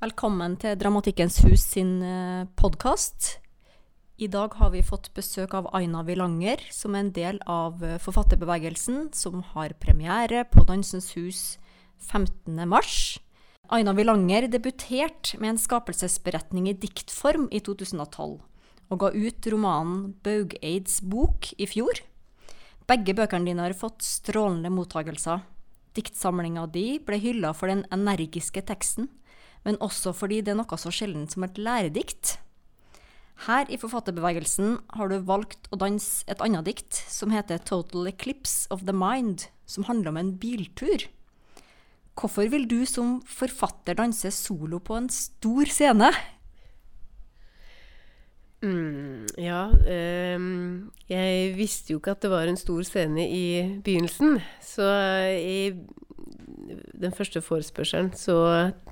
Velkommen til Dramatikkens hus sin podkast. I dag har vi fått besøk av Aina Villanger, som er en del av eh, forfatterbevegelsen, som har premiere på Dansens Hus 15.3. Aina Villanger debuterte med en skapelsesberetning i diktform i 2012, og ga ut romanen Baugeids bok i fjor. Begge bøkene dine har fått strålende mottagelser. Diktsamlinga di ble hylla for den energiske teksten men også fordi det er noe så sjeldent som et læredikt. Her i forfatterbevegelsen har du valgt å danse et annet dikt som heter Total Eclipse of the Mind, som handler om en biltur. Hvorfor vil du som forfatter danse solo på en stor scene? Mm, ja eh, Jeg visste jo ikke at det var en stor scene i begynnelsen. Så i den første forespørselen så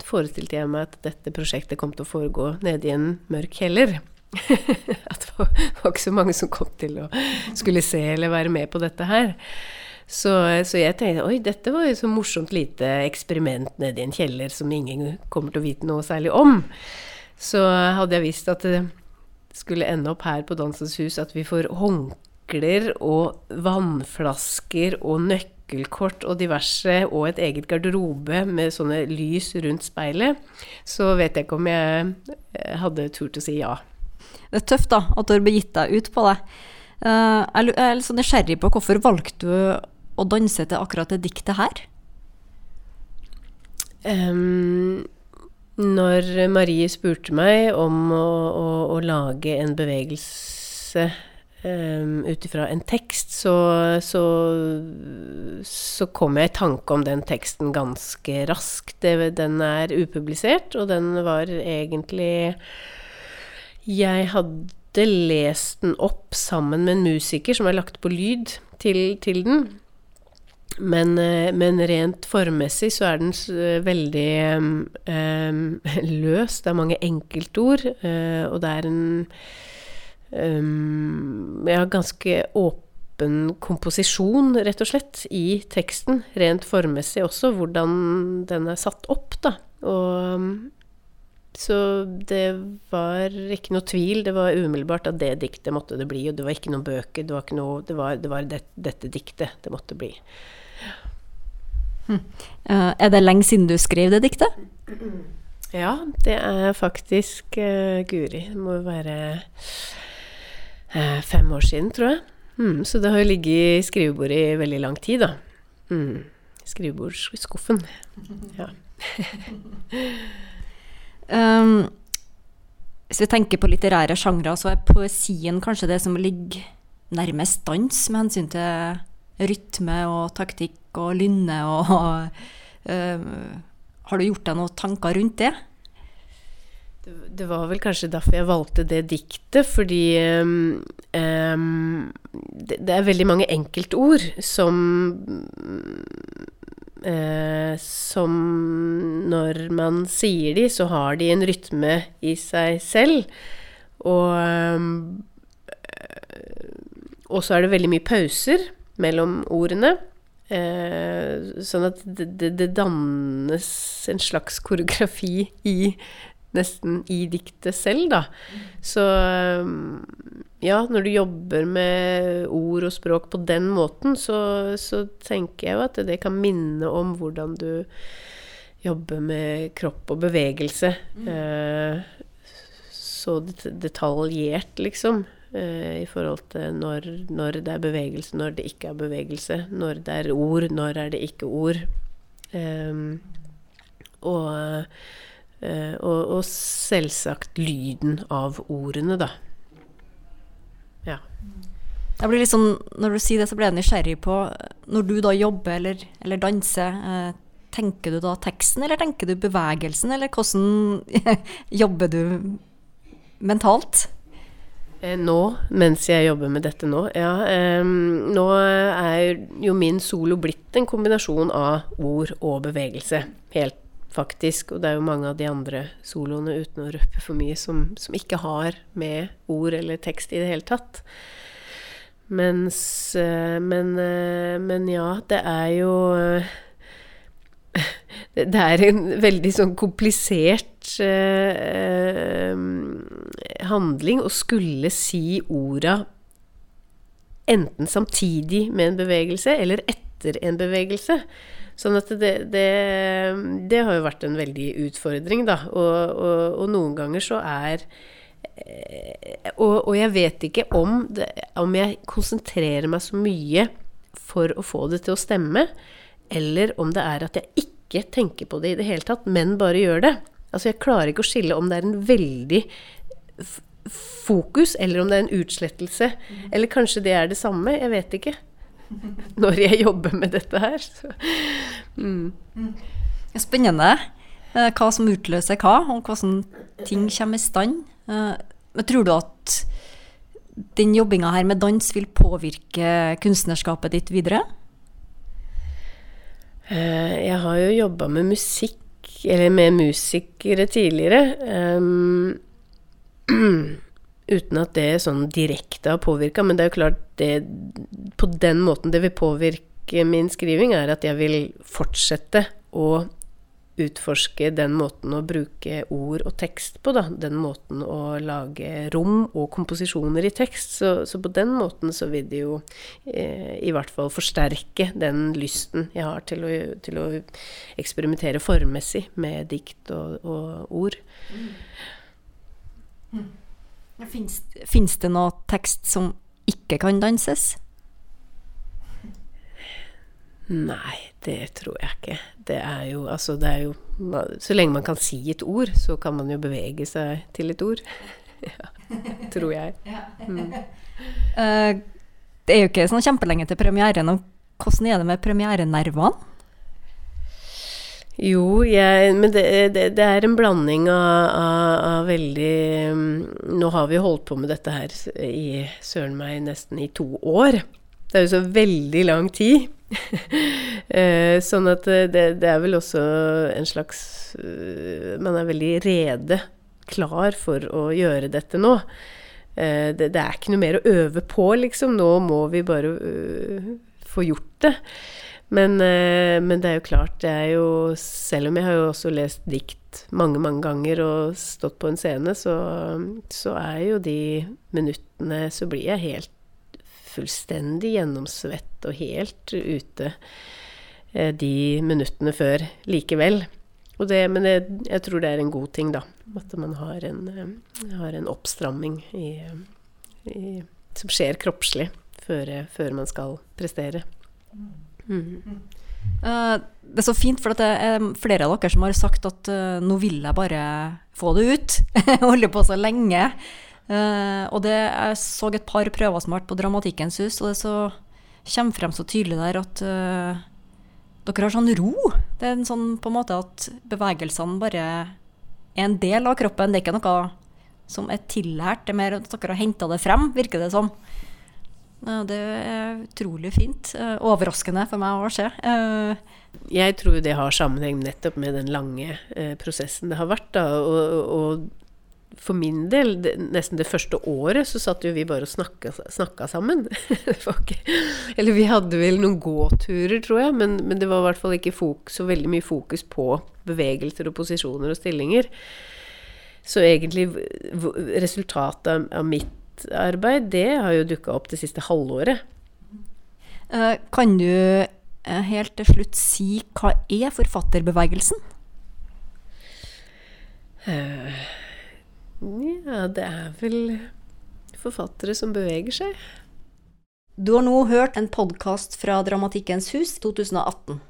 forestilte jeg meg at dette prosjektet kom til å foregå nede i en mørk kjeller. at det var, var, ikke så mange som kom til å skulle se eller være med på dette her. Så, så jeg tenkte oi, dette var jo så morsomt lite eksperiment nede i en kjeller som ingen kommer til å vite noe særlig om. Så hadde jeg visst at det skulle ende opp her på Dansens Hus at vi får håndklær og vannflasker og nøkler nøkkelkort og diverse, og et eget garderobe med sånne lys rundt speilet, så vet jeg ikke om jeg eh, hadde turt å si ja. Det er tøft, da, at du har begitt deg ut på det. Eh, jeg er litt sånn nysgjerrig på hvorfor valgte du å danse til akkurat det diktet her? Um, når Marie spurte meg om å, å, å lage en bevegelse um, ut ifra en tekst, så, så, så, kom jeg i tanke om den teksten ganske raskt. Den er upublisert, og den var egentlig Jeg hadde lest den opp sammen med en musiker som har lagt på lyd til, til den. Men, eh, men, rent formmessig så er den veldig um, løs. Det er mange enkeltord, uh, og det er en um, har ganske åpen komposisjon, rett og slett, i teksten. Rent formmessig også, hvordan den er satt opp, da. Og så det var ikke noe tvil. Det var umiddelbart at det diktet måtte det bli. Og det var ikke noen bøker. Det var, noe, det var, det var det, dette diktet det måtte bli. Uh, er det lenge siden du skrev det diktet? Ja, det er faktisk uh, Guri. Det må være eh, fem år siden, tror jeg. Mm, så det har jo ligget i skrivebordet i veldig lang tid, da. Mm. Skrivebordsskuffen. Ja. um, hvis vi tenker på litterære sjangre, så er poesien kanskje det som ligger nærmest dans med hensyn til rytme og taktikk og lynne og uh, Har du gjort deg noen tanker rundt det? Det var vel kanskje derfor jeg valgte det diktet, fordi um, um, det, det, er veldig mange enkeltord som uh, Som når man sier de, så har de en rytme i seg selv. Og um, Og så er det veldig mye pauser mellom ordene. Eh, sånn at det, det, det, dannes en slags koreografi i nesten i diktet selv, da. Så ja, når du jobber med ord og språk på den måten, så, så tenker jeg jo at det kan minne om hvordan du jobber med kropp og bevegelse. Mm. Eh, så detaljert, liksom. Eh, I forhold til når, når, det er bevegelse, når det ikke er bevegelse. Når det er ord, når er det ikke ord. Eh, og Eh, og, og, selvsagt lyden av ordene, da. Ja. Jeg blir litt sånn, Når du sier det, så blir jeg nysgjerrig på Når du da jobber eller, eller danser, eh, tenker du da teksten, eller tenker du bevegelsen, eller hvordan jobber du mentalt? Eh, nå, mens jeg jobber med dette nå, ja. Eh, nå er jo min solo blitt en kombinasjon av ord og bevegelse. Helt faktisk. Og det er jo mange av de andre soloene, uten å røpe for mye, som, som, ikke har med ord eller tekst i det hele tatt. Mens eh, Men, eh, men ja, det er jo Det er en veldig sånn komplisert eh, handling å skulle si orda enten samtidig med en bevegelse eller etter en bevegelse. Sånn at det, det, det har jo vært en veldig utfordring, da. Og, og, og noen ganger så er eh, og, og, jeg vet ikke om, det, om jeg konsentrerer meg så mye for å få det til å stemme, eller om det er at jeg ikke tenker på det i det hele tatt, men bare gjør det. Altså jeg klarer ikke å skille om det er en veldig fokus, eller om det er en utslettelse. Eller kanskje det er det samme. Jeg vet ikke. Når jeg jobber med dette her. Mm. Spennende eh, hva som utløser hva, og hvordan ting kommer i stand. Eh, men tror du at den jobbinga her med dans vil påvirke kunstnerskapet ditt videre? Eh, jeg har jo jobba med musikk, eller med musikere tidligere. Um, uten at det sånn direkte har påvirka. Men det er jo klart det På den måten det vil påvirke min skriving, er at jeg vil fortsette å utforske den måten å bruke ord og tekst på, da. Den måten å lage rom og komposisjoner i tekst. Så, så på den måten så vil det jo eh, i hvert fall forsterke den lysten jeg har til å, til å eksperimentere formmessig med dikt og, og ord. Mm. Fins det noe tekst som ikke kan danses? Nei, det tror jeg ikke. Det er jo altså det er jo Så lenge man kan si et ord, så kan man jo bevege seg til et ord. ja, tror jeg. Mm. Uh, det er jo ikke sånn kjempelenge til premieren. Hvordan er det med premierenervene? Jo, jeg, men det, det, det, er en blanding av, av, av, veldig Nå har vi holdt på med dette her i søren meg nesten i to år. Det er jo så veldig lang tid. Eh, sånn at det, det, er vel også en slags eh, Man er veldig rede, klar for å gjøre dette nå. Eh, det, er ikke noe mer å øve på, liksom. Nå må vi bare få gjort det. Men, eh, men, det er jo klart, det er jo Selv om jeg har jo også lest dikt mange, mange ganger og stått på en scene, så, så er jo de minuttene Så blir jeg helt fullstendig gjennomsvett og helt ute eh, de minuttene før likevel. Det, men det, jeg tror det er en god ting, da. At man har en, eh, har en oppstramming i, i, som skjer kroppslig før, før man skal prestere. Uh, det er så fint, for det er flere av dere som har sagt at uh, nå vil jeg bare få det ut. Holder på så lenge. Uh, og det, jeg så et par prøver som har vært på Dramatikkens hus, og det så, kommer frem så tydelig der at dere har sånn ro. Det er en sånn på en måte at bevegelsene bare er en del av kroppen. Det er ikke noe som er tillært. Det er mer at dere har henta det frem, virker det som. Det er utrolig fint. Eh, overraskende for meg å se. Eh, jeg tror det har sammenheng nettopp med den lange eh, prosessen det har vært. Da. Og, og, for min del, nesten det første året, så satt jo vi bare og snakka, snakka sammen. Eller vi hadde vel noen gåturer, tror jeg, men, men det var i hvert fall ikke fokus, så veldig mye fokus på bevegelser og posisjoner og stillinger. Så egentlig resultatet av mitt arbeid, det har jo dukka opp det siste halvåret. Eh, kan du eh, helt til slutt si hva er forfatterbevegelsen? Uh, ja, det er vel forfattere som beveger seg. Du har nå hørt en podkast fra Dramatikkens hus 2018.